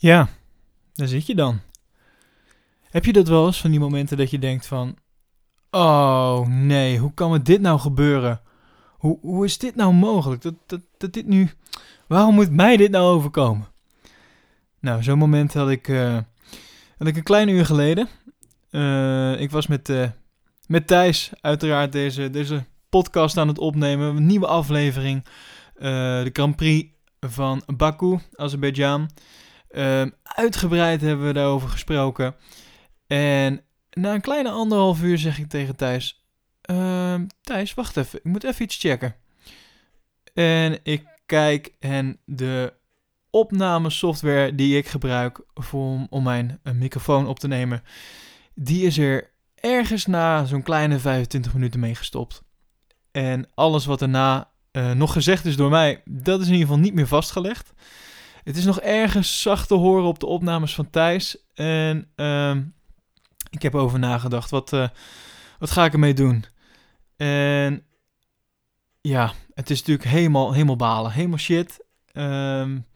Ja, daar zit je dan. Heb je dat wel eens van die momenten dat je denkt van... Oh nee, hoe kan me dit nou gebeuren? Hoe, hoe is dit nou mogelijk? Dat, dat, dat dit nu... Waarom moet mij dit nou overkomen? Nou, zo'n moment had ik, eh, had ik een klein uur geleden. Eh, ik was met, eh, met Thijs uiteraard deze, deze podcast aan het opnemen. Een nieuwe aflevering. de Grand Prix van Baku, Azerbeidzjan. Ehm, uitgebreid hebben we daarover gesproken. En na een kleine anderhalf uur zeg ik tegen Thijs: uh, Thijs, wacht even, ik moet even iets checken. En ik kijk en de opnamesoftware die ik gebruik om mijn microfoon op te nemen, die is er ergens na zo'n kleine 25 minuten mee gestopt. En alles wat daarna uh, nog gezegd is door mij, dat is in ieder geval niet meer vastgelegd. Het is nog ergens zacht te horen op de opnames van Thijs. En uh, ik heb over nagedacht, wat, uh, wat ga ik ermee doen? En ja, het is natuurlijk helemaal, helemaal balen, helemaal shit. Um,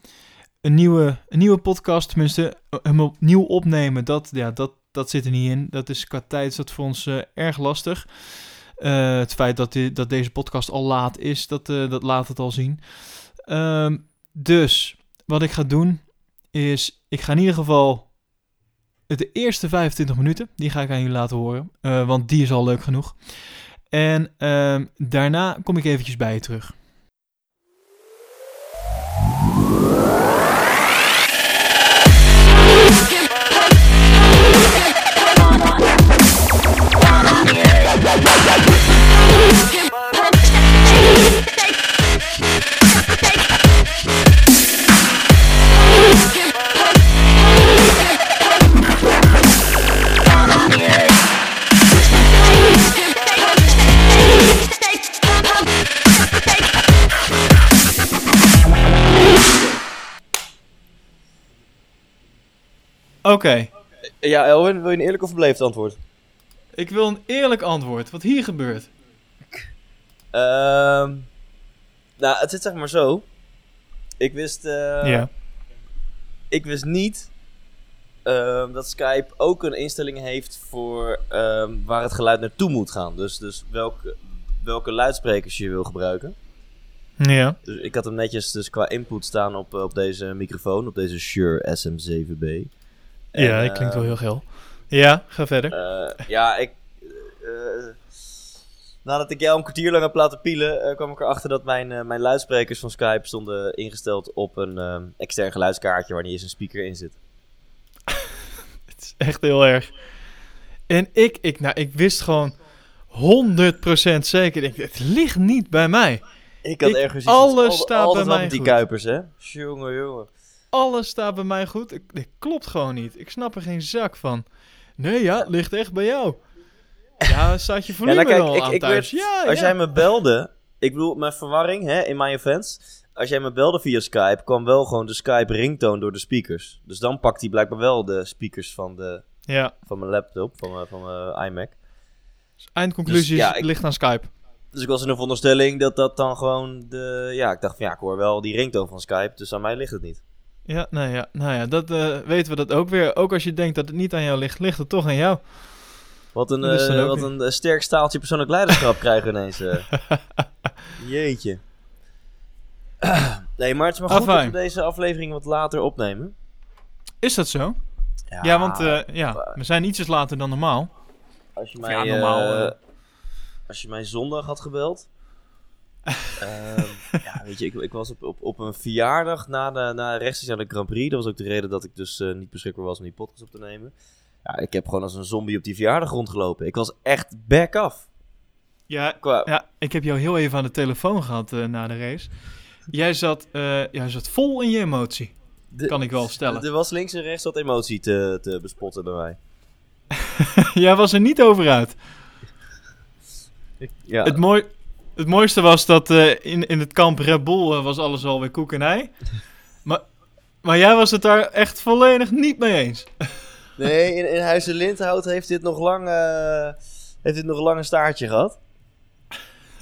een, nieuwe, een nieuwe podcast, tenminste, hem opnieuw opnemen, dat, ja, dat, dat zit er niet in. Dat is qua tijd is dat voor ons uh, erg lastig. Het feit dat, die, dat deze podcast al laat is, dat, dat laat het al zien. Um, dus wat ik ga doen is, ik ga in ieder geval de eerste 25 minuten, die ga ik aan jullie laten horen, uh, want die is al leuk genoeg. En uh, daarna kom ik eventjes bij je terug. Oké. Ja, Elwin, wil je een eerlijk of beleefd antwoord? Ik wil een eerlijk antwoord. Wat hier gebeurt. Ehm nou, het zit zeg maar zo. Ik wist... eh, ja. Ik wist niet ehm, dat Skype ook een instelling heeft voor ehm, waar het geluid naartoe moet gaan. Dus, dus welke, welke luidsprekers je wil gebruiken. Ja. Dus ik had hem netjes dus qua input staan op, op deze microfoon, op deze Shure SM7B. En, ja, dat klinkt wel eh, heel geil. Ja, ga verder. eh, ja, ik. eh, nadat ik jou een kwartier lang heb laten pielen, eh, kwam ik erachter dat mijn, mijn luidsprekers van Skype stonden ingesteld op een ehm, extern geluidskaartje waar niet eens een speaker in zit. Het is echt heel erg. En ik, ik, nou, ik wist gewoon 100% zeker. Ik, het ligt niet bij mij. Ik had Ik- ergens alles iets- staat altijd bij mij die goed. kuipers, hè? Jongen, jongen. Alles staat bij mij goed. Ik, dit klopt gewoon niet. Ik snap er geen zak van. Nee, ja, het ligt echt bij jou. Ja, staat je Ja, volume nou kijk, wel ik, aan ik thuis? werd, ja, als ja. jij me belde, ik bedoel, mijn verwarring, hè, in mijn offense. Als jij me belde via Skype, kwam wel gewoon de Skype ringtone door de speakers. Dus dan pakt hij blijkbaar wel de speakers van, de, Ja, van mijn laptop, van mijn, van mijn iMac. eindconclusie Dus, ja, ik- ligt aan Skype. Dus ik was in de veronderstelling dat dat dan gewoon de... Ja, ik dacht van ja, ik hoor wel die ringtone van Skype, dus aan mij ligt het niet. Ja, nou ja, nou ja dat eh, weten we dat ook weer. Ook als je denkt dat het niet aan jou ligt, ligt het toch aan jou. Wat een, Dat eh, wat een eh, sterk staaltje persoonlijk leiderschap krijgen we ineens. Jeetje. nee, maar het is maar goed dat Afijn. we deze aflevering wat later opnemen. Is dat zo? Ja, want eh, ja, we zijn ietsjes later dan normaal. Als je mij, ja, normaal, als je mij zondag had gebeld. Ehm, ja, weet je, ik, ik was op, op, op een verjaardag na, de, na rechtstreeks aan de Grand Prix. Dat was ook de reden dat ik dus eh, niet beschikbaar was om die podcast op te nemen. Ja, ik heb gewoon als een zombie op die verjaardag rondgelopen. Ik was echt back af. Ja, Qua, ja, ik heb jou heel even aan de telefoon gehad eh, na de race. Jij zat, eh, jij zat vol in je emotie, de- kan ik wel stellen. Er was links en rechts wat emotie te, te bespotten bij mij. jij was er niet over uit. Ja, Het, mooi, het mooiste was dat eh, in, in het kamp Red Bull eh, was alles alweer koek en ei. maar, maar jij was het daar echt volledig niet mee eens. nee, in, in Huizen Lindhout heeft dit nog lang, eh, heeft dit nog lang een staartje gehad.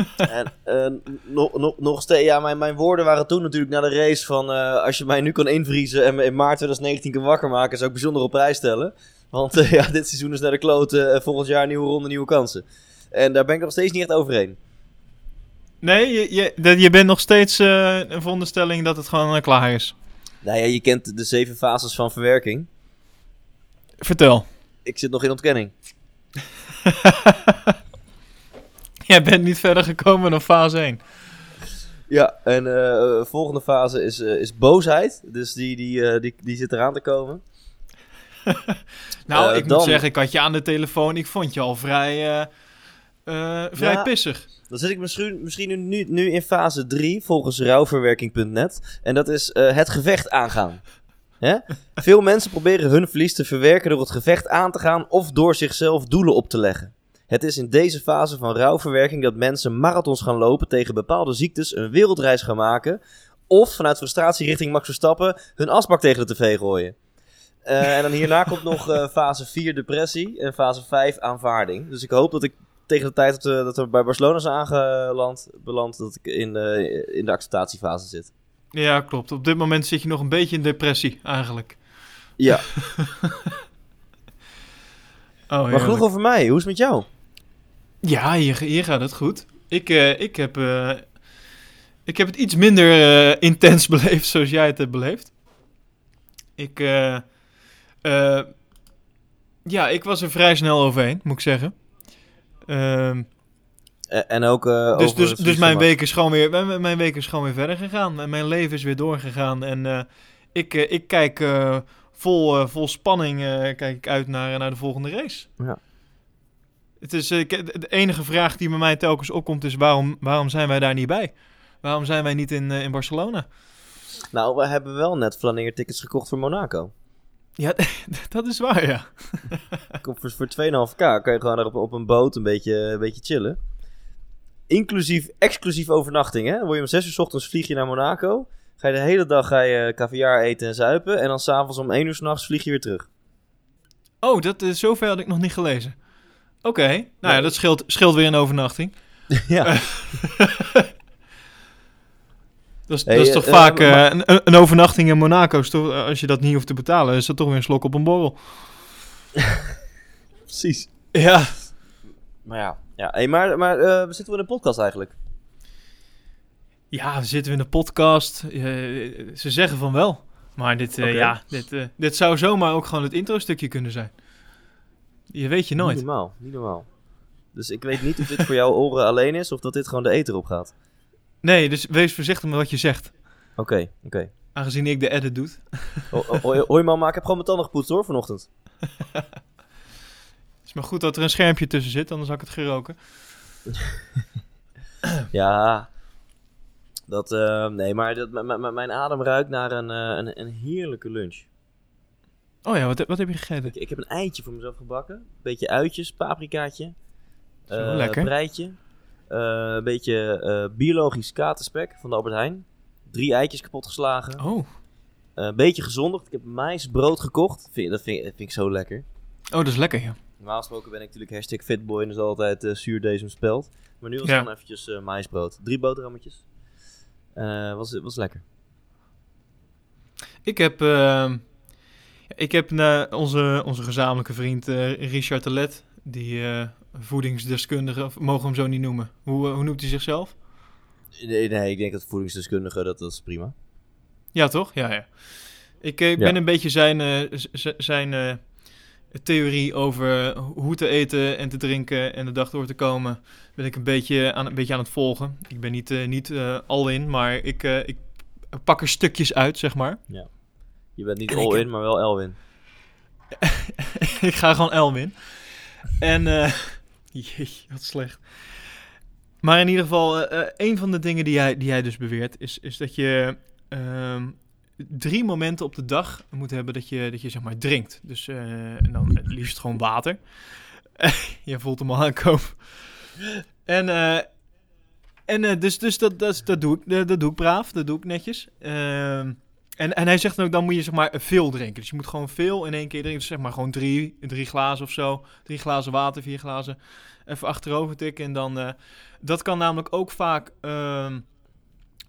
en uh, nog, nog, nog steeds, ja, mijn, mijn woorden waren toen natuurlijk na de race van... Uh, als je mij nu kan invriezen en me in maart 2019 kan wakker maken... zou ik bijzonder op prijs stellen. Want uh, ja, dit seizoen is naar de kloten. volgend jaar nieuwe ronde, nieuwe kansen. En daar ben ik nog steeds niet echt overheen. Nee, je, je, je bent nog steeds een veronderstelling dat het gewoon klaar is. Nou ja, je kent de zeven fases van verwerking. Vertel. Ik zit nog in ontkenning. Jij bent niet verder gekomen dan fase 1. Ja, en uh, volgende fase is, is boosheid. Dus die, die, die, die zit eraan te komen. nou, ik dan... moet zeggen, ik had je aan de telefoon. Ik vond je al vrij, vrij ja, pissig. Dan zit ik misschien, misschien nu, nu in fase 3, volgens rouwverwerking.net. En dat is het gevecht aangaan. Veel mensen proberen hun verlies te verwerken door het gevecht aan te gaan of door zichzelf doelen op te leggen. Het is in deze fase van rouwverwerking dat mensen marathons gaan lopen tegen bepaalde ziektes, een wereldreis gaan maken of vanuit frustratie richting Max Verstappen hun asbak tegen de tv gooien. Uh, en dan hierna komt nog uh, fase 4 depressie en fase 5 aanvaarding. Dus ik hoop dat ik tegen de tijd dat we, dat we bij Barcelona zijn aangeland, beland, dat ik in de, in de acceptatiefase zit. Ja, klopt. Op dit moment zit je nog een beetje in depressie, eigenlijk. Ja. oh, maar genoeg over mij. Hoe is het met jou? Ja, hier, hier gaat het goed. Ik, uh, ik, heb, uh, ik heb het iets minder uh, intens beleefd zoals jij het hebt beleefd. Ik, ja, ik was er vrij snel overheen, moet ik zeggen. Ehm en ook. Uh, dus dus, dus mijn, week is gewoon weer, mijn, mijn week is gewoon weer verder gegaan. En mijn leven is weer doorgegaan. En uh, ik, uh, ik kijk vol, vol spanning kijk ik uit naar, naar de volgende race. Ja. Het is, de enige vraag die bij mij telkens opkomt is: waarom, waarom zijn wij daar niet bij? Waarom zijn wij niet in, in Barcelona? Nou, we hebben wel net flaneertickets gekocht voor Monaco. Ja, dat is waar, ja. voor, voor 2,5k kan je gewoon op, op een boot een beetje, een beetje chillen. Inclusief, exclusief overnachting, hè? word je om 6 uur s ochtends vlieg je naar Monaco. Ga je de hele dag ga je caviar eten en zuipen. En dan s'avonds om 1 uur s'nachts vlieg je weer terug. Oh, dat, uh, zover had ik nog niet gelezen. Oké, nou ja, dat scheelt, scheelt weer een overnachting. ja. Dat is, dat is toch uh, vaak uh, een, een, overnachting in Monaco. Toch, als je dat niet hoeft te betalen, is dat toch weer een slok op een borrel. Precies. Ja. Maar ja, ja, hey, maar, maar uh, zitten we in een podcast eigenlijk? Ja, we zitten in een podcast. Ze zeggen van wel. Maar dit, ja, dit, dit zou zomaar ook gewoon het intro-stukje kunnen zijn. Je weet je nooit. Niet normaal, niet normaal. Dus ik weet niet of dit voor jouw oren alleen is of dat dit gewoon de eter op gaat. Nee, dus wees voorzichtig met wat je zegt. Oké, okay, oké. Okay. Aangezien ik de edit doe. Hoi man, maar ik heb gewoon mijn tanden gepoetst hoor vanochtend. is maar goed dat er een schermpje tussen zit, anders had ik het geroken. ja, dat, uh, nee, maar dat, mijn adem ruikt naar een, uh, een, een, heerlijke lunch. Oh ja, wat, wat heb je gegeten? Ik, ik, heb een eitje voor mezelf gebakken. Beetje uitjes, paprikaatje. Uh, lekker. Breitje. Een beetje biologisch katerspek van de Albert Heijn. Drie eitjes kapot geslagen. Oh. Een beetje gezondigd. Ik heb maïsbrood gekocht. Vind, dat, vind, dat vind ik zo lekker. Oh, dat is lekker, ja. Normaal gesproken ben ik natuurlijk hashtag fitboy en is altijd uh, zuurdesem speld. Maar nu was het ja. dan eventjes uh, maïsbrood. Drie boterhammetjes. Uh, was, was lekker. Ik heb, uh, ik heb naar onze, onze gezamenlijke vriend Richard Telet, die voedingsdeskundige, mogen we hem zo niet noemen. Hoe, hoe noemt hij zichzelf? Nee, nee, ik denk dat voedingsdeskundige, dat, dat is prima. Ja, toch? Ja, ja. Ik, ik ben een beetje zijn, zijn theorie over hoe te eten en te drinken en de dag door te komen, ben ik een beetje aan, een beetje aan het volgen. Ik ben niet, uh, niet al in, maar ik, ik pak er stukjes uit, zeg maar. Ja. Je bent niet all in, maar wel Elwin. ik ga gewoon Elwin. En, jeetje, wat slecht. Maar in ieder geval, een van de dingen die jij, die jij dus beweert, is, is dat je ehm, drie momenten op de dag moet hebben dat je, dat je zeg maar drinkt. Dus uh, en dan het liefst gewoon water. je voelt hem al aankomen. En, uh, en uh, dus, dus dat, dat, dat, doe ik, dat, doe ik braaf, dat doe ik netjes. Ehm, En, en hij zegt dan ook, dan moet je zeg maar veel drinken. Dus je moet gewoon veel in één keer drinken. Dus zeg maar gewoon drie, drie glazen of zo. Drie glazen water, vier glazen. Even achterover tikken. En dan, eh, dat kan namelijk ook vaak ehm,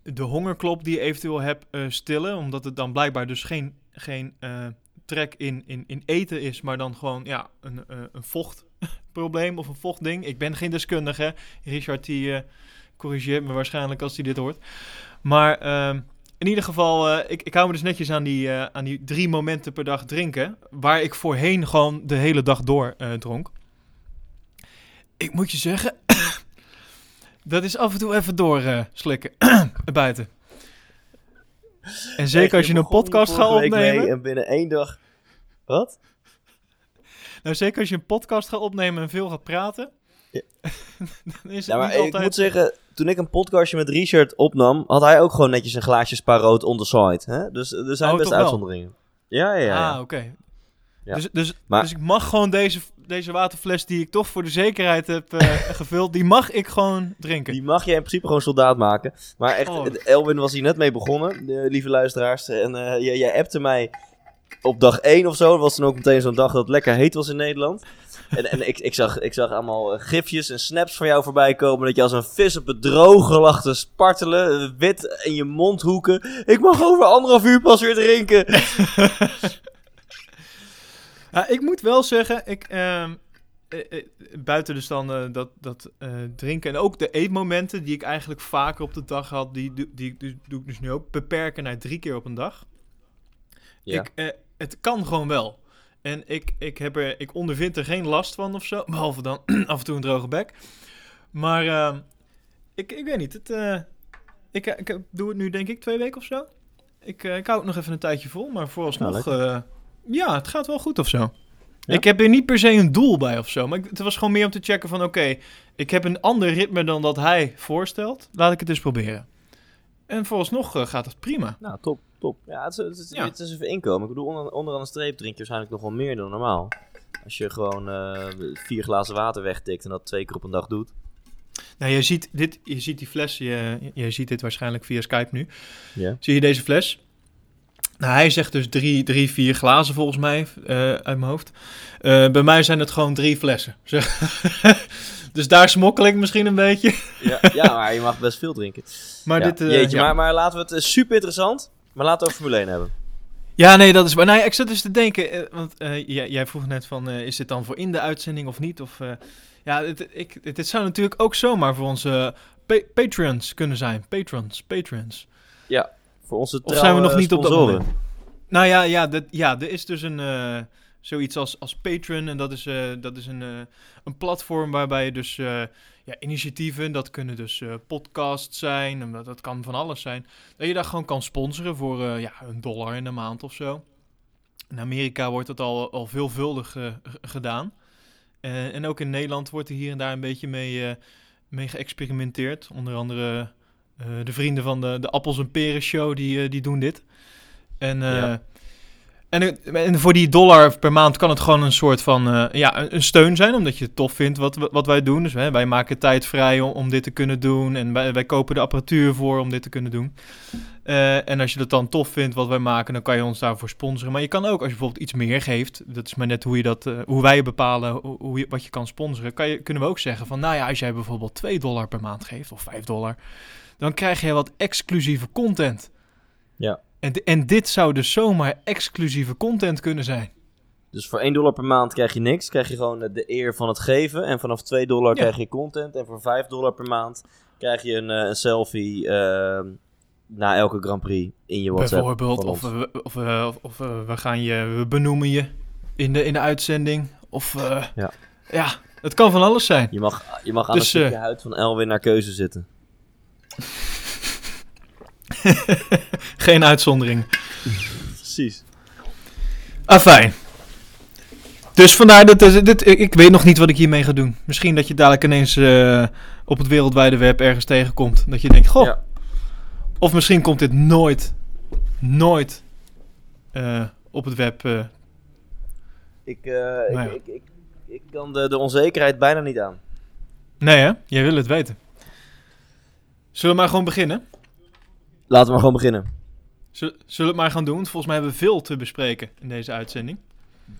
de hongerklop die je eventueel hebt eh, stillen. Omdat het dan blijkbaar dus geen, geen eh, trek in, in, in eten is. Maar dan gewoon ja, een, een vochtprobleem of een vochtding. Ik ben geen deskundige. Richard die corrigeert me waarschijnlijk als hij dit hoort. Maar ehm, in ieder geval, eh, ik, ik hou me dus netjes aan die, eh, aan die drie momenten per dag drinken. Waar ik voorheen gewoon de hele dag door eh, dronk. Ik moet je zeggen, dat is af en toe even door slikken buiten. En zeker als je een podcast gaat opnemen. en binnen één dag... Wat? Nou, zeker als je een podcast gaat opnemen en veel gaat praten. Ja. dan is het Ja, maar niet ik moet zeggen, toen ik een podcastje met Richard opnam, had hij ook gewoon netjes een glaasje spa rood on the side. Hè? Dus er zijn Oh, best uitzonderingen. Ja, ja, ja. Ah, oké. Ja. Dus, dus, Maar- dus ik mag gewoon deze, deze waterfles die ik toch voor de zekerheid heb eh, gevuld, die mag ik gewoon drinken. Die mag je in principe gewoon soldaat maken. Maar echt, Oh. Elwin was hier net mee begonnen, de, lieve luisteraars. En eh, jij, jij appte mij op dag 1 of zo. Was dan ook meteen zo'n dag dat het lekker heet was in Nederland. En, en ik, ik, zag, ik zag allemaal eh, gifjes en snaps van jou voorbij komen. Dat je als een vis op het droge lag te spartelen. eh, Wit in je mondhoeken. Ik mag over anderhalf uur pas weer drinken. Ja, ik moet wel zeggen, ik, ehm, eh, buiten dus dan dat, dat drinken en ook de eetmomenten die ik eigenlijk vaker op de dag had, die, die, die, die doe ik dus nu ook beperken naar drie keer op een dag. Ja. Ik, het kan gewoon wel. En ik, ik, heb er, ik ondervind er geen last van of zo. Behalve dan af en toe een droge bek. Maar ehm, ik, ik weet niet. Het, eh, ik, ik doe het nu denk ik twee weken of zo. Ik, eh, ik hou het nog even een tijdje vol. Maar vooralsnog... Nou, eh, ja, het gaat wel goed of zo. Ja? Ik heb er niet per se een doel bij of zo. Maar ik- het was gewoon meer om te checken van... Oké, ik heb een ander ritme dan dat hij voorstelt. Laat ik het dus proberen. En vooralsnog eh, gaat het prima. Nou, top, top. Ja, het is, het is, Ja. Het is even inkomen. Ik bedoel, onder, onderaan de streep drink je waarschijnlijk nog wel meer dan normaal. Als je gewoon eh, vier glazen water wegtikt en dat twee keer op een dag doet. Nou, je ziet, dit, je ziet die fles, je, je ziet dit waarschijnlijk via Skype nu. Ja. Zie je deze fles? Nou, hij zegt dus drie, drie vier glazen volgens mij, eh, uit mijn hoofd. Eh, bij mij zijn het gewoon drie flessen. Dus daar smokkel ik misschien een beetje. Ja, ja, maar je mag best veel drinken. Maar Ja, dit, eh, Jeetje, ja. maar, maar laten we het super interessant. Maar laten we over Formule 1 hebben. Ja, nee, dat is waar. Nou, ja, ik zat dus te denken, eh, want eh, jij, jij vroeg net van, eh, is dit dan voor in de uitzending of niet? Of, ja, dit, ik, dit, zou natuurlijk ook zomaar voor onze pa- patrons kunnen zijn. Patrons, patrons. Voor onze Of zijn we nog niet op dat sponsoren. moment? Nou ja, ja, dat, ja er is dus een, zoiets als, als Patreon. En dat is, eh, dat is een, eh, een platform waarbij je dus eh, ja, initiatieven, dat kunnen dus podcasts zijn, en dat, kan van alles zijn. Dat je daar gewoon kan sponsoren voor ja, een dollar in de maand of zo. In Amerika wordt dat al, al veelvuldig gedaan. En ook in Nederland wordt er hier en daar een beetje mee, mee geëxperimenteerd. Onder andere de vrienden van de, de Appels en Peren Show, die, die doen dit. En, Ja. En, en voor die dollar per maand kan het gewoon een soort van eh, ja, een, steun zijn, omdat je het tof vindt wat, wat wij doen. Dus hè, wij maken tijd vrij om, dit te kunnen doen. En wij, wij kopen de apparatuur voor om dit te kunnen doen. Eh, en als je dat dan tof vindt wat wij maken, dan kan je ons daarvoor sponsoren. Maar je kan ook, als je bijvoorbeeld iets meer geeft, dat is maar net hoe, je dat, eh, hoe wij bepalen hoe, wat je kan sponsoren, kan je, kunnen we ook zeggen van, nou ja, als jij bijvoorbeeld 2 dollar per maand geeft, of 5 dollar, dan krijg je wat exclusieve content. Ja. En, en dit zou dus zomaar exclusieve content kunnen zijn. Dus voor 1 dollar per maand krijg je niks. Krijg je gewoon eh, de eer van het geven. En vanaf 2 dollar Ja. krijg je content. En voor 5 dollar per maand krijg je een, eh, een selfie eh, na elke Grand Prix in je WhatsApp. Bijvoorbeeld, of, we, of, we- of, of we- we gaan je, we benoemen je in de, in de uitzending. Of eh, Ja. ja, het kan van alles zijn. Je mag, je mag aan Dus, stukje eh, huid van Elwin naar keuze zitten. Geen uitzondering. Precies. Afijn. Dus vandaar dat dit, dit, ik, weet nog niet wat ik hiermee ga doen. Misschien dat je dadelijk ineens eh, op het wereldwijde web ergens tegenkomt. Dat je denkt, goh. Ja. Of misschien komt dit nooit, nooit eh, op het web. eh. Ik, eh, Nou ja. ik, ik, ik, ik kan de, de onzekerheid bijna niet aan. Nee hè? Jij wil het weten. Zullen we maar gewoon beginnen? Laten we maar gewoon beginnen. Zullen we het maar gaan doen? Volgens mij hebben we veel te bespreken in deze uitzending.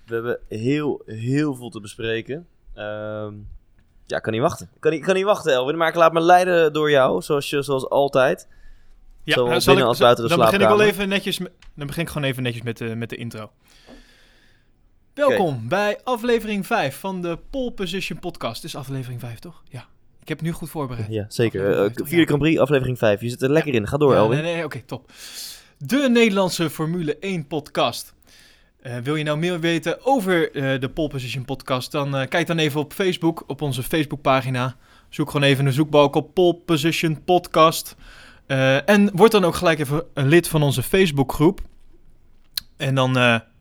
We hebben heel, heel veel te bespreken. Ehm, ja, ik kan niet wachten. Ik kan niet, ik kan niet wachten, Elwin. Maar ik laat me leiden door jou, zoals, je, zoals altijd. Zowel nou, binnen als buiten de dan begin ik wel even netjes. Met, dan begin ik gewoon even netjes met de, met de intro. Welkom bij aflevering 5 van de Pole Position Podcast. Dit is aflevering 5, toch? Ja. Ik heb het nu goed voorbereid. Ja, zeker. Aflevering Eh, vijf, vierde ja. Grand Prix, aflevering 5. Je zit er lekker in. Ga door, Ja, Elwin. Nee, nee, oké, top. De Nederlandse Formule 1 podcast. Eh, wil je nou meer weten over eh, de Pole Position podcast? Dan eh, kijk dan even op Facebook, op onze Facebookpagina. Zoek gewoon even een zoekbalk op Pole Position podcast. En word dan ook gelijk even een lid van onze Facebookgroep. En dan,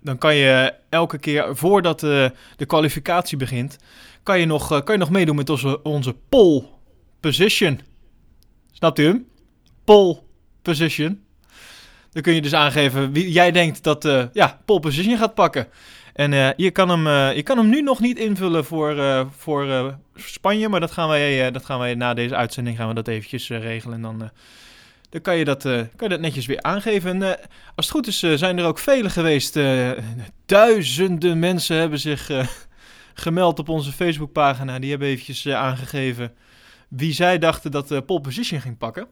dan kan je elke keer voordat de kwalificatie begint, kan je nog, kan je nog meedoen met onze, onze pole position. Snapt u hem? Pole position. Dan kun je dus aangeven wie jij denkt dat eh ja, pole position gaat pakken. En eh, je, kan hem, eh, je kan hem nu nog niet invullen voor, voor Spanje, maar dat gaan, wij, dat gaan wij na deze uitzending gaan we dat eventjes regelen. En dan, dan kan, je dat, kan je dat netjes weer aangeven. En als het goed is, zijn er ook vele geweest. duizenden mensen hebben zich gemeld op onze Facebookpagina. Die hebben eventjes aangegeven wie zij dachten dat pole position ging pakken.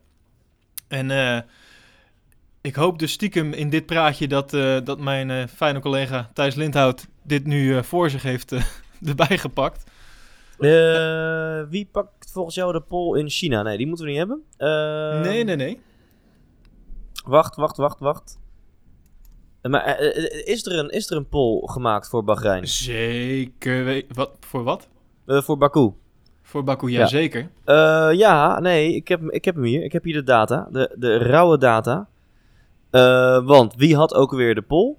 En ik hoop dus stiekem in dit praatje dat, eh, dat mijn eh, fijne collega Thijs Lindhout dit nu eh, voor zich heeft erbij gepakt. Wie pakt volgens jou de pole in China? Nee, die moeten we niet hebben. Eh, nee, nee, nee. Wacht, wacht, wacht, wacht. Maar is, er een, is er een pole gemaakt voor Bahrein? Zeker. Wat, voor wat? Voor Baku? Voor Baku, ja, Ja. zeker. Ja, nee, ik heb, hem- ik heb hem hier. Ik heb hier de data. De, de rauwe data. Eh, want wie had ook weer de pole?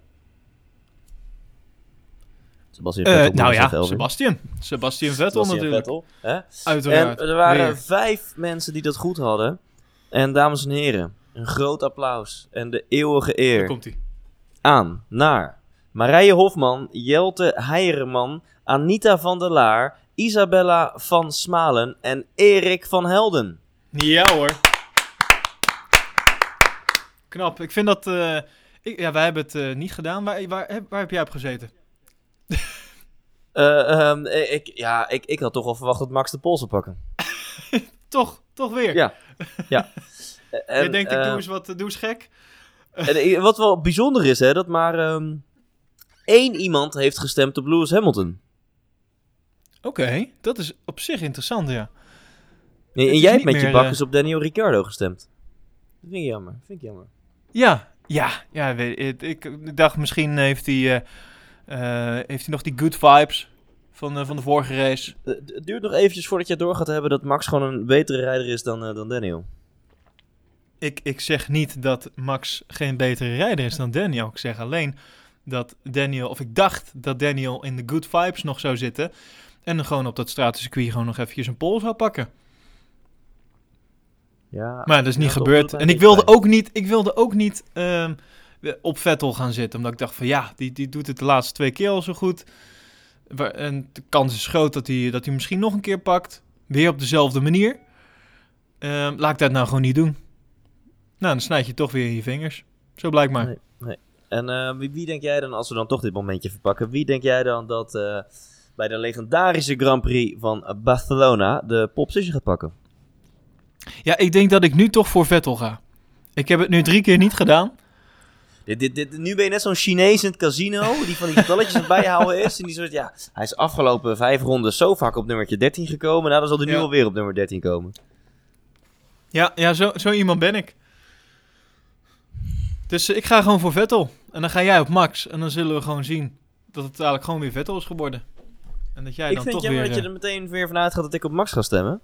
Sebastian Eh, Vettel. nou ja. Sebastian. Sebastian Vettel Sebastian natuurlijk. Vettel, hè? En Uiteraard. er waren Weer. vijf mensen die dat goed hadden. En dames en heren, een groot applaus en de eeuwige Daar eer komt hij. aan naar Marije Hofman, Jelte Heijerman, Anita van der Laar, Isabella van Smalen en Erik van Helden. Ja hoor. Knap. Ik vind dat... eh, ik, ja, wij hebben het eh, niet gedaan. Waar, waar, heb- waar heb jij op gezeten? Ehm, ik, ja, ik, ik had toch wel verwacht dat Max de Pool zou pakken. Toch, toch weer. Ja. ja. En, Je denkt, ik doe eens wat, doe eens gek. en wat wel bijzonder is, hè, dat maar ehm, één iemand heeft gestemd op Lewis Hamilton. Oké, dat is op zich interessant, ja. En, jij hebt met je bakkers op Daniel Ricciardo gestemd. Dat vind ik jammer. Vind ik jammer. Ja, ja, ja. weet Ik, ik, dacht, misschien heeft hij, eh, eh, heeft hij nog die good vibes van, eh, van de vorige race. Het duurt nog eventjes voordat je door gaat hebben dat Max gewoon een betere rijder is dan, dan Daniel. Ik, ik zeg niet dat Max geen betere rijder is dan Daniel. Ik zeg alleen dat Daniel, of ik dacht dat Daniel in de good vibes nog zou zitten. En dan gewoon op dat stratencircuit gewoon nog eventjes een pol zou pakken. Ja, Maar dat is niet gebeurd. En ik wilde ook niet, ik wilde ook niet ehm, op Vettel gaan zitten. Omdat ik dacht van ja, die, die doet het de laatste twee keer al zo goed. En de kans is groot dat hij, dat hij misschien nog een keer pakt. Weer op dezelfde manier. Ehm, laat ik dat nou gewoon niet doen. Nou, dan snijd je toch weer in je vingers. Zo blijkbaar. Nee. En eh, wie, wie denk jij dan, als we dan toch dit momentje verpakken, wie denk jij dan dat eh, bij de legendarische Grand Prix van Barcelona de pole gaat pakken? Ja, ik denk dat ik nu toch voor Vettel ga. Ik heb het nu drie keer niet gedaan. Dit, dit, dit, nu ben je net zo'n Chinees in het casino, die van die getalletjes aan het bijhouden is. En die soort, ja, hij is afgelopen vijf ronden zo vaak op nummertje 13 gekomen. Nou, dan zal hij nu Ja. alweer op nummer 13 komen. Ja, ja zo, zo iemand ben ik. Dus eh, ik ga gewoon voor Vettel. En dan ga jij op Max. En dan zullen we gewoon zien dat het eigenlijk gewoon weer Vettel is geworden. En dat jij ik dan vind het jammer weer... dat je er meteen weer vanuit gaat dat ik op Max ga stemmen.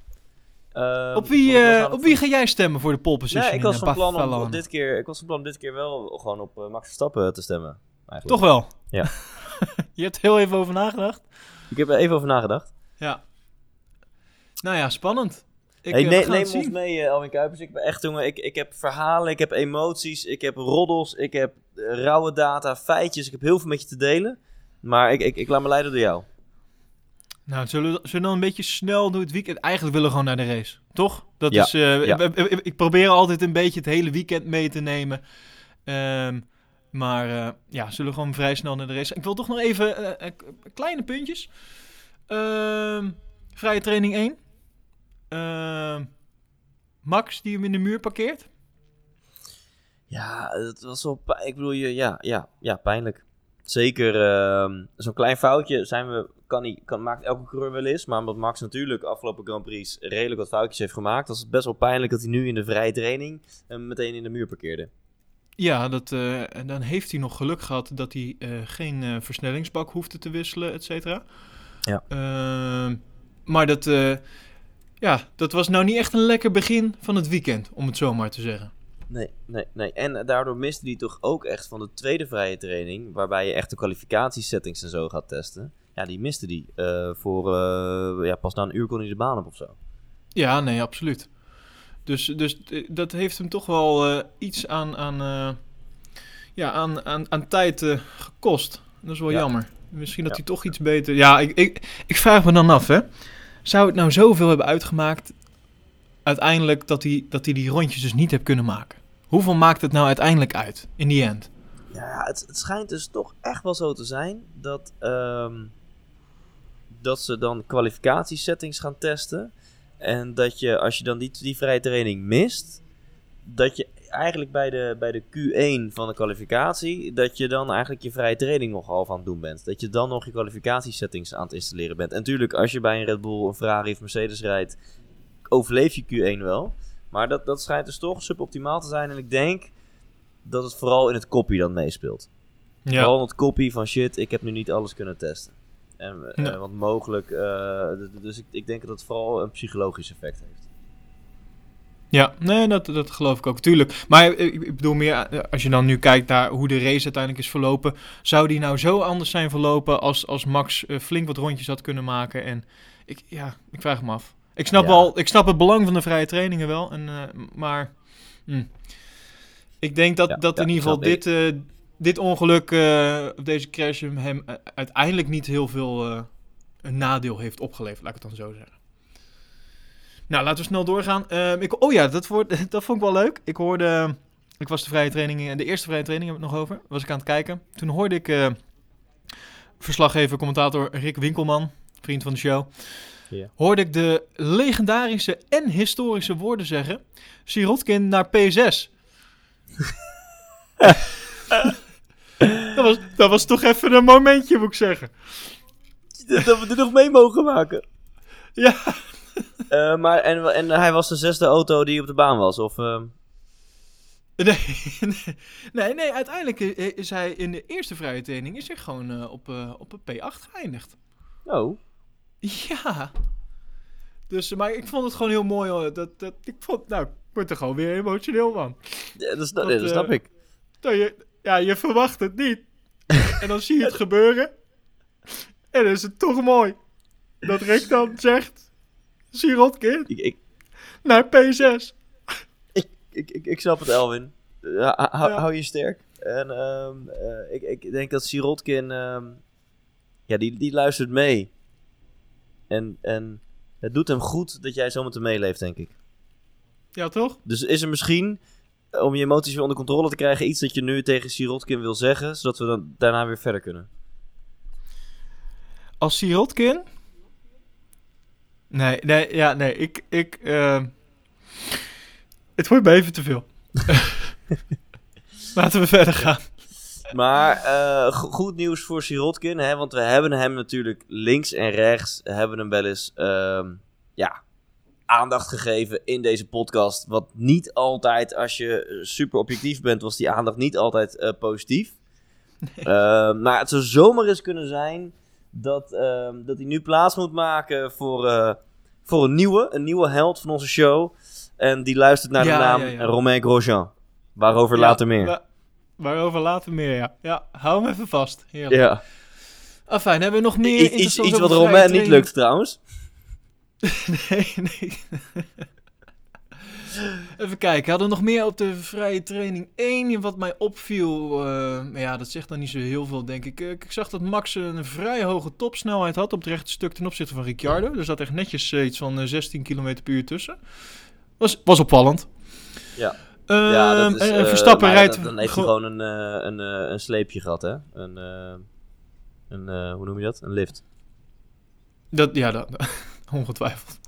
Eh, Ehm, op, wie, eh, op wie ga jij stemmen voor de pole position Nee, ik in, was, eh, van plan om, op dit keer, ik was van plan om dit keer wel gewoon op eh, Max Verstappen te stemmen. Eigenlijk. Toch wel? Ja. je hebt er heel even over nagedacht? Ik heb er even over nagedacht. Ja. Nou ja, spannend. Ik, hey, eh, ne- neem ons mee, eh, Alwin Kuipers. Ik ben echt, jongen, ik, ik heb verhalen, ik heb emoties, ik heb roddels, ik heb eh, rauwe data, feitjes. Ik heb heel veel met je te delen. Maar ik, ik, ik laat me leiden door jou. Nou, zullen we, zullen we dan een beetje snel door het weekend? Eigenlijk willen we gewoon naar de race, toch? Dat Ja, is, eh, ja. ik, ik- ik probeer altijd een beetje het hele weekend mee te nemen. Ehm, maar eh, ja, zullen gewoon vrij snel naar de race. Ik wil toch nog even eh, kleine puntjes. Ehm, vrije training 1. Ehm, Max die hem in de muur parkeert. Ja, het was wel... Ik bedoel, je, ja, ja, ja, pijnlijk. Zeker ehm, zo'n klein foutje zijn we, kan niet, kan, maakt elke coureur wel eens. Maar omdat Max natuurlijk afgelopen Grand Prix redelijk wat foutjes heeft gemaakt... was het best wel pijnlijk dat hij nu in de vrije training hem meteen in de muur parkeerde. Ja, dat, eh, en dan heeft hij nog geluk gehad dat hij eh, geen eh, versnellingsbak hoefde te wisselen, et cetera. Ja. Ehm, maar dat, eh, ja, dat was nou niet echt een lekker begin van het weekend, om het zo maar te zeggen. Nee, nee, nee. En eh, daardoor miste hij toch ook echt van de tweede vrije training... waarbij je echt de kwalificatiesettings en zo gaat testen. Ja, die miste die. eh, voor, eh, ja, pas na een uur kon hij de baan op of zo. Ja, nee, absoluut. Dus, dus eh, dat heeft hem toch wel iets aan, aan, ja, aan, aan, aan tijd gekost. Dat is wel Ja. jammer. Misschien dat Ja. hij toch iets beter... Ja, ik, ik, ik vraag me dan af, hè. Zou het nou zoveel hebben uitgemaakt... uiteindelijk dat hij, dat hij die rondjes dus niet heeft kunnen maken? Hoeveel maakt het nou uiteindelijk uit, in die end? Ja, het, het schijnt dus toch echt wel zo te zijn dat, ehm, dat ze dan kwalificatiesettings gaan testen. En dat je, als je dan die, die vrije training mist, dat je eigenlijk bij de, bij de Q1 van de kwalificatie, dat je dan eigenlijk je vrije training nog half aan het doen bent. Dat je dan nog je kwalificatiesettings aan het installeren bent. En natuurlijk, als je bij een Red Bull, een Ferrari of Mercedes rijdt, overleef je Q1 wel. Maar dat, dat schijnt dus toch suboptimaal te zijn. En ik denk dat het vooral in het kopie dan meespeelt. Vooral in het kopie van shit, ik heb nu niet alles kunnen testen. En, eh, Ja. want mogelijk, eh, dus ik, ik denk dat het vooral een psychologisch effect heeft. Ja, nee, dat, dat geloof ik ook, tuurlijk. Maar eh, ik, bedoel meer, als je dan nu kijkt naar hoe de race uiteindelijk is verlopen, zou die nou zo anders zijn verlopen als, als Max flink wat rondjes had kunnen maken? En ik, ja, ik vraag me af. Ik snap, Ja. wel, ik snap het belang van de vrije trainingen wel, en, maar hm. ik denk dat, Ja, dat ja, in ieder geval dit, dit ongeluk, eh, of deze crash, hem, eh, uiteindelijk niet heel veel eh, een nadeel heeft opgeleverd, laat ik het dan zo zeggen. Nou, laten we snel doorgaan. Ehm, ik, oh ja, dat, wordt, dat vond ik wel leuk. Ik hoorde, ik was de vrije training, de eerste vrije training hebben we het nog over, was ik aan het kijken. Toen hoorde ik verslaggever, commentator Rick Winkelman, vriend van de show, Ja. hoorde ik de legendarische en historische woorden zeggen, Sirotkin naar P6. dat, was, dat was toch even een momentje, moet ik zeggen. Dat we dit nog mee mogen maken. Ja. Eh, maar, en, en hij was de zesde auto die op de baan was, of... ehm, Nee, nee, nee, nee, uiteindelijk is hij in de eerste vrije training is hij gewoon eh, op, eh, op een P8 geëindigd. Oh, Ja. Dus, maar ik vond het gewoon heel mooi. Hoor. Dat, dat, ik vond, nou, ik word er gewoon weer emotioneel van. ja, dat, Dat, dat snap eh, ik. Dat je, ja, je verwacht het niet. en dan zie je het gebeuren. En dan is het toch mooi. Dat Rick dan zegt, Sirotkin Ik, ik, naar P6. ik, ik, ik, ik snap het, Elwin. Ja, hou- hou, Ja. hou je sterk. En ehm, eh, ik, ik denk dat Sirotkin... ehm, ja, die, die luistert mee. En, en het doet hem goed dat jij zo met hem meeleeft, denk ik. Ja, toch? Dus is er misschien, om je emoties weer onder controle te krijgen, iets dat je nu tegen Sirotkin wil zeggen, zodat we dan daarna weer verder kunnen? Als Sirotkin? Nee, nee, ja, nee, ik, ik, ehm, het wordt me even te veel. Laten we verder gaan. Maar eh, go- goed nieuws voor Sirotkin, hè, want we hebben hem natuurlijk links en rechts, hebben hem wel eens ehm, ja, aandacht gegeven in deze podcast. Wat niet altijd, als je super objectief bent, was die aandacht niet altijd eh, positief. Ehm, maar het zou zomaar eens kunnen zijn dat, ehm, dat hij nu plaats moet maken voor, eh, voor een nieuwe, een nieuwe held van onze show. En die luistert naar Ja, de naam ja, ja. Romain Grosjean. Waarover later meer. Wa- waarover later meer, ja. Ja, hou hem even vast. Heerlijk. Ja. Afijn, hebben we nog meer iets, iets wat Romain niet lukt trouwens. Nee, nee. Even kijken, hadden we nog meer op de vrije training 1 wat mij opviel? eh, ja, dat zegt dan niet zo heel veel, denk ik. Eh, ik zag dat Max een vrij hoge topsnelheid had op het rechte stuk ten opzichte van Ricciardo. Er zat echt netjes eh, iets van eh, 16 km per uur tussen. Was, was opvallend. Ja. ja, dat is, eh, Verstappen rijdt... Dan, heeft hij gewoon- een, eh, een, eh, een sleepje gehad, hè? Een, eh, een eh, hoe noem je dat? Een lift. Dat, ja, dat, ongetwijfeld.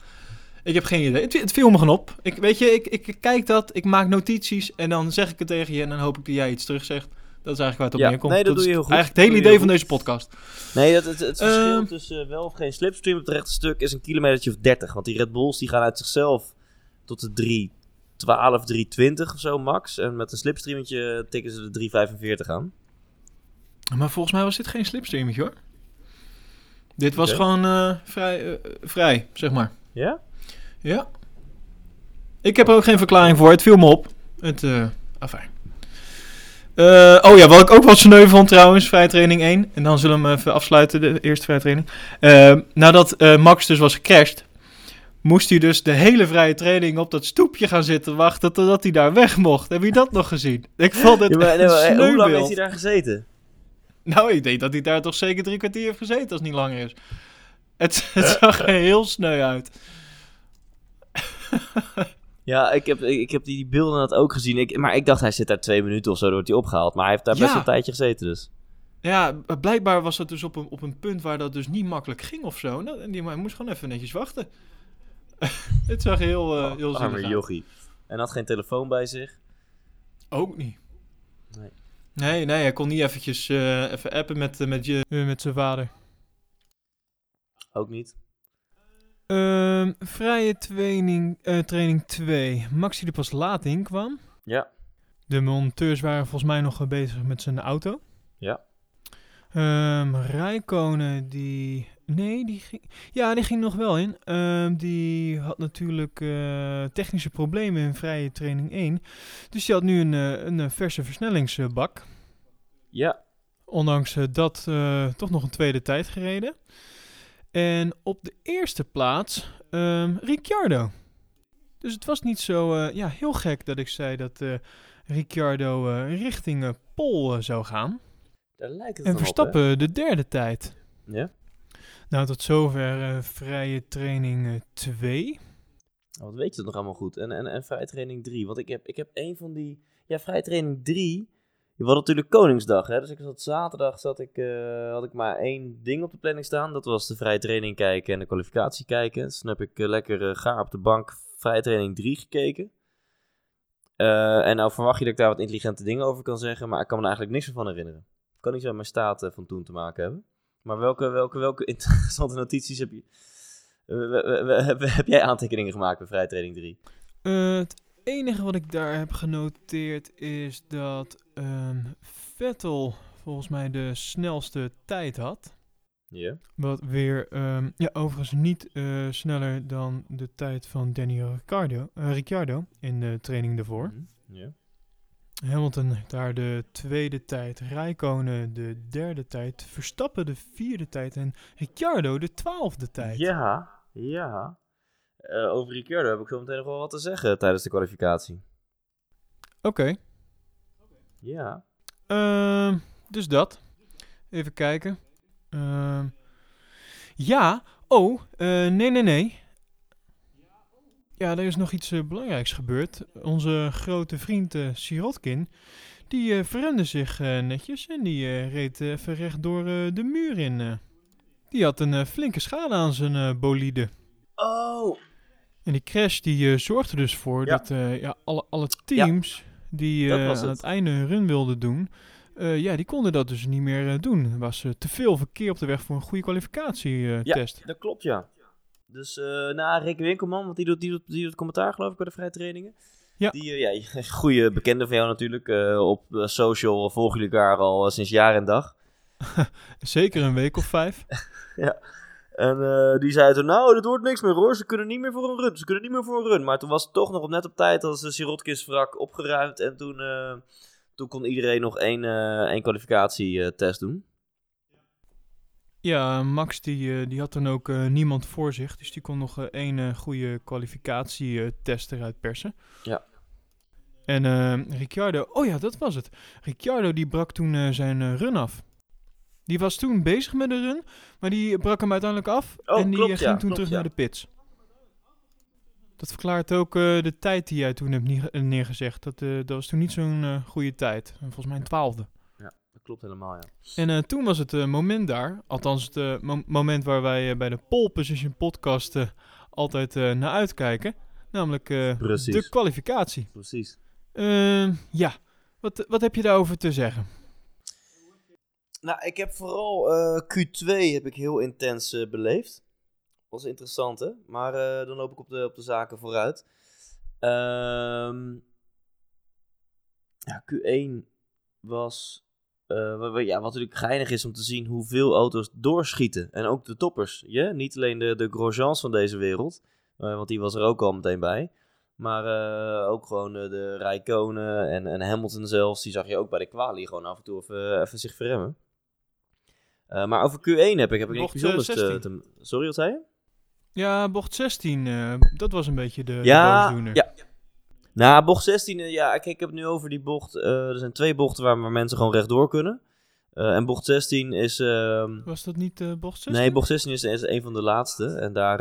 Ik heb geen idee. Het, het viel me gewoon op. Ik, weet je, ik, ik kijk dat, ik maak notities en dan zeg ik het tegen je en dan hoop ik dat jij iets terug zegt. Dat is eigenlijk waar het op Ja, neerkomt. nee, dat doe je heel goed. Eigenlijk het hele idee van deze podcast. Nee, dat, het, het verschil Ehm. tussen eh, wel of geen slipstream op het rechte stuk is een kilometertje of 30. Want die Red Bulls die gaan uit zichzelf tot de 312, 320 of zo max. En met een slipstreametje tikken ze de 345 aan. Maar volgens mij was dit geen slipstreametje hoor. Dit was gewoon eh, vrij, eh, vrij, zeg maar. Ja? Ja. Ik heb er ook geen verklaring voor. Het viel me op. Het, eh afijn. Oh ja, wat ik ook wat sneu vond trouwens, vrije training 1. En dan zullen we hem even afsluiten, de eerste vrije training. Eh, nadat Max dus was gecrashed, moest hij dus de hele vrije training op dat stoepje gaan zitten wachten totdat hij daar weg mocht. Heb je dat nog gezien? Ik vond het Ja, maar, nee, maar, hoe lang heeft hij daar gezeten? Nou, ik denk dat hij daar toch zeker drie kwartier heeft gezeten als het niet langer is. Het, het zag er heel sneu uit. Ja, ik heb, ik, heb die, die beelden dat ook gezien. Ik, maar ik dacht, hij zit daar twee minuten of zo, dan wordt hij opgehaald. Maar hij heeft daar best Ja. een tijdje gezeten dus. Ja, blijkbaar was dat dus op een, op een punt waar dat dus niet makkelijk ging of zo. Nou, en die maar hij moest gewoon even netjes wachten. Het zag heel, uh, heel Arme uit. jochie. En had geen telefoon bij zich. Ook niet. Nee. Nee, nee, hij kon niet eventjes eh, even appen met, eh, met, je, eh, met zijn vader. Ook niet. Ehm, vrije training, eh, training 2. Max die er pas laat in kwam. Ja. De monteurs waren volgens mij nog bezig met zijn auto. Ja. Ehm Rijkonen, die... Nee, die ging... Ja, die ging nog wel in. Ehm, die had natuurlijk eh, technische problemen in vrije training 1. Dus die had nu een, eh, een eh, verse versnellingsbak. Ja. Ondanks dat toch nog een tweede tijd gereden. En op de eerste plaats ehm, Ricciardo. Dus het was niet zo ja, heel gek dat ik zei dat Ricciardo richting Pol zou gaan. Daar lijkt het En Verstappen de derde tijd. Ja. Nou, tot zover eh, vrije training 2. Oh, wat weet je dat nog allemaal goed? En, en, en vrije training 3. Want ik heb, ik heb een van die... Ja, vrije training 3. Je had natuurlijk Koningsdag, hè? Dus ik zat zaterdag zat ik, eh, had ik maar één ding op de planning staan. Dat was de vrije training kijken en de kwalificatie kijken. Dus toen heb ik eh, lekker eh, gaar op de bank vrije training 3 gekeken. Eh, en nou verwacht je dat ik daar wat intelligente dingen over kan zeggen, maar ik kan me er eigenlijk niks van herinneren. Kan niet zo met mijn staat eh, van toen te maken hebben. Maar welke, welke, welke interessante notities heb je... heb, jij aantekeningen gemaakt bij vrije training 3? Eh, het enige wat ik daar heb genoteerd is dat ehm, Vettel volgens mij de snelste tijd had. Ja. Wat weer, ehm, ja, overigens niet eh, sneller dan de tijd van Daniel Ricciardo, eh, Ricciardo in de training daarvoor. Mhm. Ja. Hamilton daar de tweede tijd, Rijkonen de derde tijd, Verstappen de vierde tijd en Ricciardo de twaalfde tijd. Ja, ja. Eh, over Ricciardo heb ik zo meteen nog wel wat te zeggen tijdens de kwalificatie. Oké, Ja. ehm, dus dat. Even kijken. Ehm, ja, oh, eh, nee, nee, nee. Ja, er is nog iets eh, belangrijks gebeurd. Onze grote vriend eh, Sirotkin, die verremde zich netjes en die reed even recht door de muur in. Die had een flinke schade aan zijn bolide. Oh. En die crash die zorgde dus voor Ja. dat ja, alle, alle teams die aan het. het einde hun run wilden doen, ja, die konden dat dus niet meer doen. Er was te veel verkeer op de weg voor een goede kwalificatietest. Dat klopt, ja. Dus eh na Rick Winkelman, want die doet, die, doet, die doet commentaar geloof ik bij de vrije trainingen. Ja. Die, eh, ja, goede bekende van jou natuurlijk. eh, op social volgen jullie elkaar al sinds jaar en dag. Zeker een week of vijf. En eh, die zei toen, nou, dit wordt niks meer hoor. Ze kunnen niet meer voor een run. Ze kunnen niet meer voor een run. Maar toen was het toch nog op net op tijd als de Sirotkis wrak opgeruimd. En toen, toen kon iedereen nog één, één kwalificatietest doen. Ja, Max die, eh, die had dan ook eh, niemand voor zich. Dus die kon nog eh, één goede kwalificatietest eruit persen. Ja. En Ricciardo, oh ja, dat was het. Ricciardo die brak toen zijn run af. Die was toen bezig met de run, maar die brak hem uiteindelijk af. Oh, en die klopt, ja, ging toen klopt, terug ja. naar de pits. Dat verklaart ook de tijd die jij toen hebt neer- neergezegd. Dat, dat was toen niet zo'n goede tijd. En Volgens mij een twaalfde. Klopt helemaal, ja. En eh, toen was het eh, moment daar, althans het eh, mo- moment waar wij bij de Pole Position podcast altijd eh, naar uitkijken. Namelijk eh, de kwalificatie. Precies. Ehm, ja, wat, wat heb je daarover te zeggen? Nou, ik heb vooral eh, Q2 heb ik heel intens beleefd. Was interessant, hè? Maar eh, dan loop ik op de, op de zaken vooruit. Ehm, ja, Q1 was... eh, ja, wat natuurlijk geinig is om te zien hoeveel auto's doorschieten. En ook de toppers. Ja? Niet alleen de, de Grosjeans van deze wereld. eh, want die was er ook al meteen bij. Maar eh, ook gewoon de, de Rijkonen en, en Hamilton zelfs. Die zag je ook bij de quali gewoon af en toe even, even zich verremmen. Maar over Q1 heb ik, heb ik niks bijzonders te, 16. te- Sorry, wat zei je? Ja, bocht 16, eh, dat was een beetje de, de Ja, boosdoener. ja. Nou, bocht 16, eh, ja, kijk, ik heb het nu over die bocht. eh, er zijn twee bochten waar, waar mensen gewoon rechtdoor kunnen. Eh, en bocht 16 is... ehm, Was dat niet eh, bocht 16? Nee, bocht 16 is, is een van de laatste. En daar,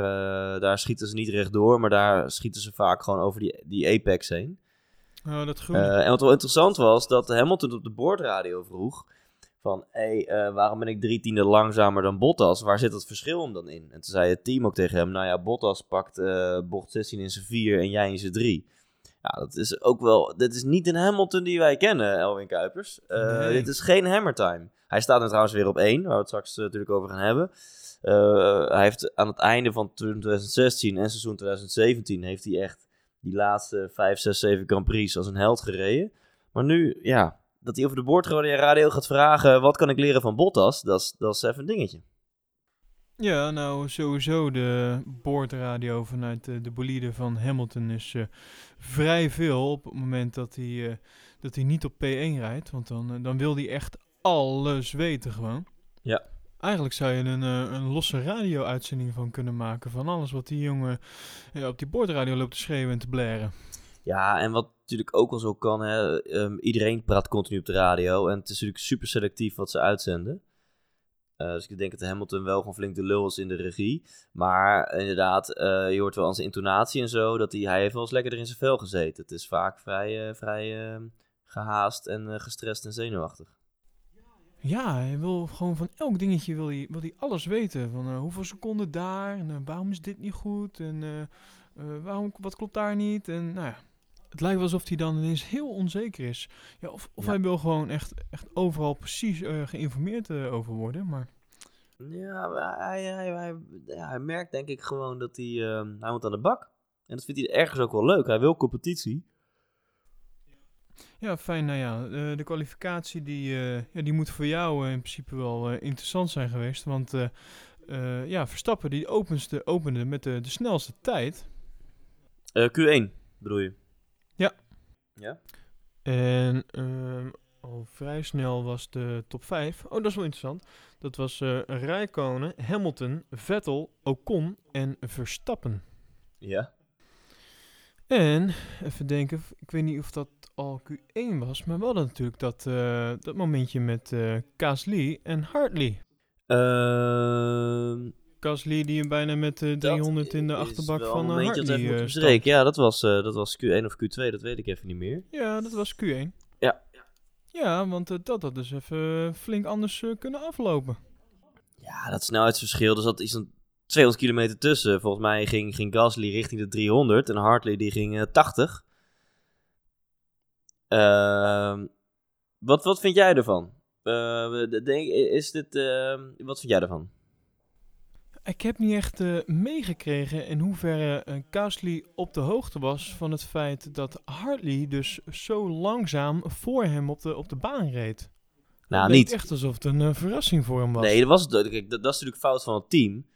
daar schieten ze niet rechtdoor, maar daar schieten ze vaak gewoon over die, die apex heen. Oh, dat groen. En wat wel interessant was, dat Hamilton op de boordradio vroeg van, hé, hey, waarom ben ik drie tiende langzamer dan Bottas? Waar zit dat verschil hem dan in? En toen zei het team ook tegen hem, nou ja, Bottas pakt bocht 16 in zijn 4 en jij in zijn 3. Ja, dat is ook wel, dit is niet een Hamilton die wij kennen, Elwin Kuipers. Eh, Nee. Dit is geen hammer time. Hij staat er trouwens weer op 1, waar we het straks eh, natuurlijk over gaan hebben. Eh, hij heeft aan het einde van 2016 en seizoen 2017 heeft hij echt die laatste 5, 6, 7 Grand Prix als een held gereden. Maar nu, ja, dat hij over de boordradio gaat vragen, wat kan ik leren van Bottas, dat is, dat is even een dingetje. Ja, nou sowieso de boordradio vanuit de, de bolide van Hamilton is eh, vrij veel op het moment dat hij, eh, dat hij niet op P1 rijdt. Want dan, eh, dan wil hij echt alles weten gewoon. Ja. Eigenlijk zou je een, eh, een losse radio-uitzending van kunnen maken. Van alles wat die jongen eh, op die boordradio loopt te schreeuwen en te blaren. Ja, en wat natuurlijk ook wel zo kan, hè, ehm, iedereen praat continu op de radio en het is natuurlijk super selectief wat ze uitzenden. Eh, dus ik denk dat Hamilton wel gewoon flink de lul is in de regie. Maar inderdaad, eh, je hoort wel aan zijn intonatie en zo, dat hij, hij heeft wel eens lekker er in zijn vel gezeten. Het is vaak vrij, eh, vrij eh, gehaast en gestrest en zenuwachtig. Ja, hij wil gewoon van elk dingetje wil hij, wil hij alles weten. Van hoeveel seconden daar en waarom is dit niet goed en waarom, wat klopt daar niet. En nou ja, het lijkt wel alsof hij dan ineens heel onzeker is. Ja, of of Ja. hij wil gewoon echt, echt overal precies eh, geïnformeerd eh, over worden. Maar Ja, maar hij, hij, hij, ja, hij merkt denk ik gewoon dat hij, ehm, hij moet aan de bak. En dat vindt hij ergens ook wel leuk. Hij wil competitie. ja, fijn. Nou ja, de kwalificatie die, eh, ja, die moet voor jou in principe wel interessant zijn geweest. Want ja, Verstappen die openste, opende met de, de snelste tijd. Eh, Q1 bedoel je? Ja. En ehm, al vrij snel was de top 5. Oh, dat is wel interessant. Dat was eh Rijkonen, Hamilton, Vettel, Ocon en Verstappen. Ja. En, even denken, ik weet niet of dat al Q1 was, maar wel natuurlijk dat, eh, dat momentje met eh Gasly en Hartley. Ehm Gasly die hem bijna met eh, 300 in de achterbak van een uh, dat Hartley even moet eh, bespreken. Ja, dat was, eh, dat was Q1 of Q2, dat weet ik even niet meer. Ja, dat was Q1. Ja. Ja, want eh, dat had dus even flink anders eh, kunnen aflopen. Ja, dat snelheidsverschil, dus dat is een 200 kilometer tussen. Volgens mij ging, ging Gasly richting de 300 en Hartley die ging eh, 80. Ehm, wat, wat vind jij ervan? Eh, de- denk, is dit, ehm, wat vind jij ervan? Ik heb niet echt eh, meegekregen in hoeverre eh, Gasly op de hoogte was van het feit dat Hartley dus zo langzaam voor hem op de, op de baan reed. Nou, niet. echt alsof het een eh, verrassing voor hem was. Nee, dat, was, kijk, dat, dat is natuurlijk fout van het team.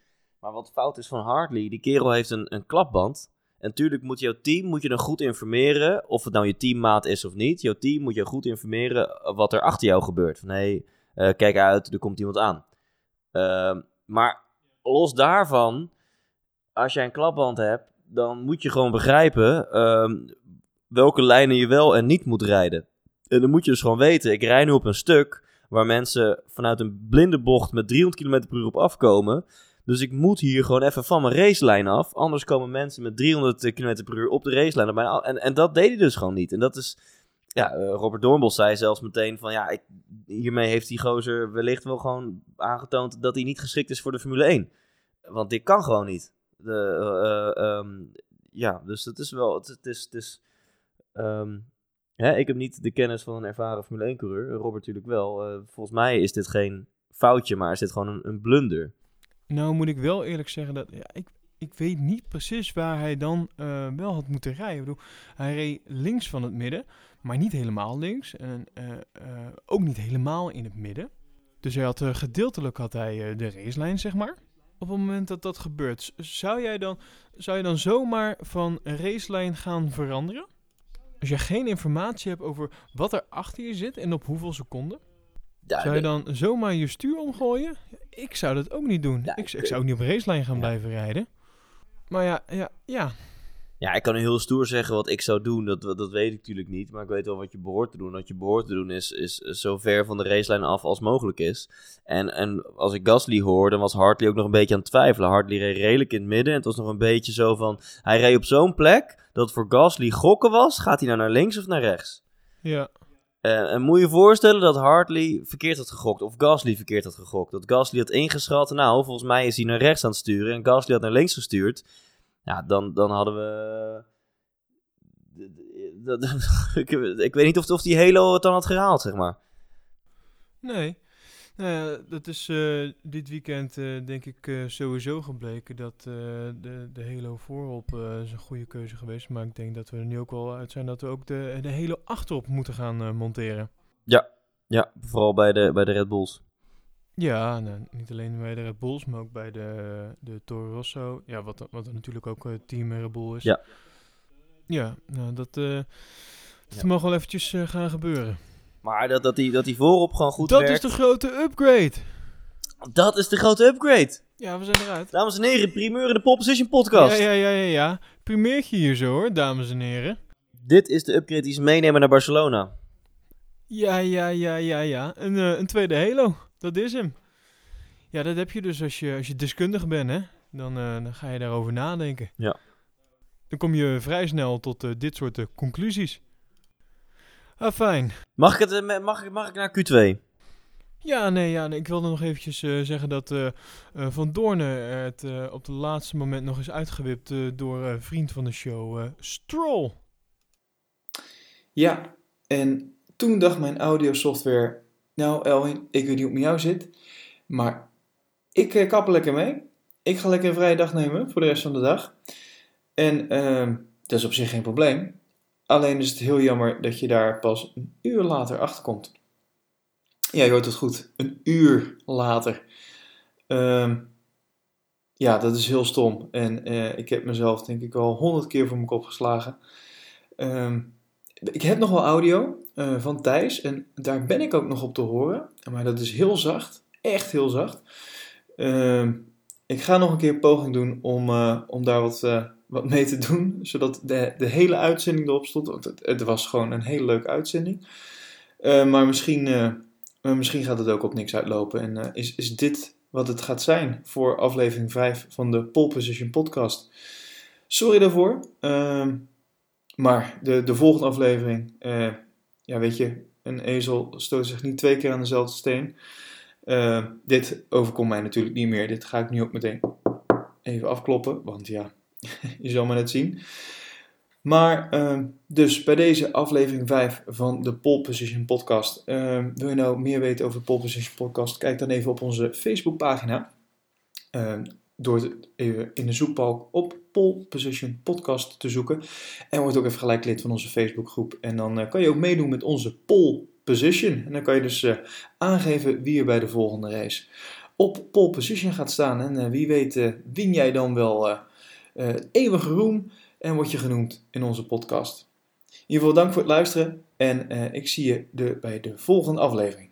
Maar wat fout is van Hartley, die kerel heeft een, een klapband. En natuurlijk moet jouw team moet je dan goed informeren, of het nou je teammaat is of niet. Jouw team moet je goed informeren wat er achter jou gebeurt. Van hé, hey, kijk uit, er komt iemand aan. Ehm, maar los daarvan, als jij een klapband hebt, dan moet je gewoon begrijpen ehm, welke lijnen je wel en niet moet rijden. En dan moet je dus gewoon weten, ik rij nu op een stuk waar mensen vanuit een blinde bocht met 300 km per uur op afkomen. Dus ik moet hier gewoon even van mijn racelijn af. Anders komen mensen met 300 km per uur op de racelijn. En, en dat deed hij dus gewoon niet. En dat is... Ja, eh, Robert Doornbos zei zelfs meteen van... Ja, ik, hiermee heeft die gozer wellicht wel gewoon aangetoond... dat hij niet geschikt is voor de Formule 1. Want dit kan gewoon niet. De, eh, eh, ehm, ja, dus het is wel... Het, is... Het is ehm, hè, ik heb niet de kennis van een ervaren Formule 1-coureur. Robert natuurlijk wel. Volgens mij is dit geen foutje, maar is dit gewoon een, blunder. Nou moet ik wel eerlijk zeggen dat ja, ik, ik weet niet precies waar hij dan wel had moeten rijden. Ik bedoel, hij reed links van het midden, maar niet helemaal links. En eh, eh, ook niet helemaal in het midden. Dus hij had, eh, gedeeltelijk had hij de racelijn, zeg maar. Op het moment dat dat gebeurt, zou jij dan, zou je dan zomaar van racelijn gaan veranderen? Als je geen informatie hebt over wat er achter je zit en op hoeveel seconden? Ja, Zou je dan zomaar je stuur omgooien? Ik zou dat ook niet doen. Ja, ik, ik ik- zou ook niet op racelijn gaan Ja. blijven rijden. Maar ja, ja, ja. Ja, ik kan heel stoer zeggen wat ik zou doen. Dat, dat weet ik natuurlijk niet. Maar ik weet wel wat je behoort te doen. Wat je behoort te doen is, is zo ver van de racelijn af als mogelijk is. En, en als ik Gasly hoor, dan was Hartley ook nog een beetje aan het twijfelen. Hartley reed redelijk in het midden. En het was nog een beetje zo van... Hij reed op zo'n plek dat voor Gasly gokken was. Gaat hij nou naar links of naar rechts? Ja, Eh, en moet je je voorstellen dat Hartley verkeerd had gegokt. Of Gasly verkeerd had gegokt. Dat Gasly had ingeschat. Nou, volgens mij is hij naar rechts aan het sturen. En Gasly had naar links gestuurd. Ja, dan, dan hadden we... dat- ik, weet niet of, of die Halo het dan had gehaald, zeg maar. nee. Nou ja, dat is eh, dit weekend eh, denk ik eh, sowieso gebleken dat eh, de, de Halo voorop eh, is een goede keuze geweest. Maar ik denk dat we er nu ook wel uit zijn dat we ook de, de Halo achterop moeten gaan eh, monteren. Ja, vooral bij de, bij de Red Bulls. Ja, nou, niet alleen bij de Red Bulls, maar ook bij de, de Toro Rosso. Ja, wat, wat natuurlijk ook eh, team Red Bull is. Ja. Ja, nou, dat, dat Ja. mag wel eventjes eh, gaan gebeuren. Maar dat, dat, die, dat die voorop gewoon goed dat werkt, is de grote upgrade. dat is de grote upgrade. Ja, we zijn eruit. Dames en heren, primeur in de Pole Position podcast. Ja, ja, ja, ja, ja. Primeertje hier zo hoor, dames en heren. Dit is de upgrade die ze meenemen naar Barcelona. Ja, ja, ja, ja, ja. Een, een tweede Halo. Dat is hem. Ja, dat heb je dus als je, als je deskundige bent, hè. Dan, eh, dan ga je daarover nadenken. Ja. Dan kom je vrij snel tot eh, dit soort eh, conclusies. Ah, fijn. Mag ik, het, mag, ik, mag ik naar Q2? Ja, nee, ja, nee, ik wilde nog eventjes eh, zeggen dat eh, eh, Van Doorne het eh, op het laatste moment nog is uitgewipt door eh, vriend van de show, eh, Stroll. Ja, en toen dacht mijn audiosoftware, nou Elwin, ik weet niet hoe het met jou zit, maar ik eh, kap er lekker mee. Ik ga lekker een vrije dag nemen voor de rest van de dag. En ehm, dat is op zich geen probleem. Alleen is het heel jammer dat je daar pas een uur later achter komt. Ja, je hoort het goed. Een uur later. Ehm, ja, dat is heel stom. En eh, ik heb mezelf denk ik al honderd keer voor mijn kop geslagen. Ehm, ik heb nog wel audio eh, van Thijs en daar ben ik ook nog op te horen. Maar dat is heel zacht. Echt heel zacht. Ehm, ik ga nog een keer een poging doen om, eh, om daar wat, eh, wat mee te doen. Zodat de, de hele uitzending erop stond. Want het, het was gewoon een hele leuke uitzending. Maar misschien, misschien gaat het ook op niks uitlopen. En is, is dit wat het gaat zijn voor aflevering 5 van de Pole Position podcast? Sorry daarvoor. Ehm, maar de, de volgende aflevering, ja weet je, een ezel stoot zich niet twee keer aan dezelfde steen. Eh, dit overkomt mij natuurlijk niet meer. Dit ga ik nu ook meteen even afkloppen, want ja, je zal maar net zien. Maar eh, dus bij deze aflevering 5 van de Pole Position podcast. eh, wil je nou meer weten over de Pole Position podcast? Kijk dan even op onze Facebookpagina. Eh, door even in de zoekbalk op Pole Position podcast te zoeken. En word ook even gelijk lid van onze Facebookgroep. En dan eh, kan je ook meedoen met onze Pole Position. En dan kan je dus eh, aangeven wie er bij de volgende race op Pole Position gaat staan. En eh, wie weet eh, win jij dan wel eh eh, eeuwige roem en word je genoemd in onze podcast. In ieder geval dank voor het luisteren en eh, ik zie je de, bij de volgende aflevering.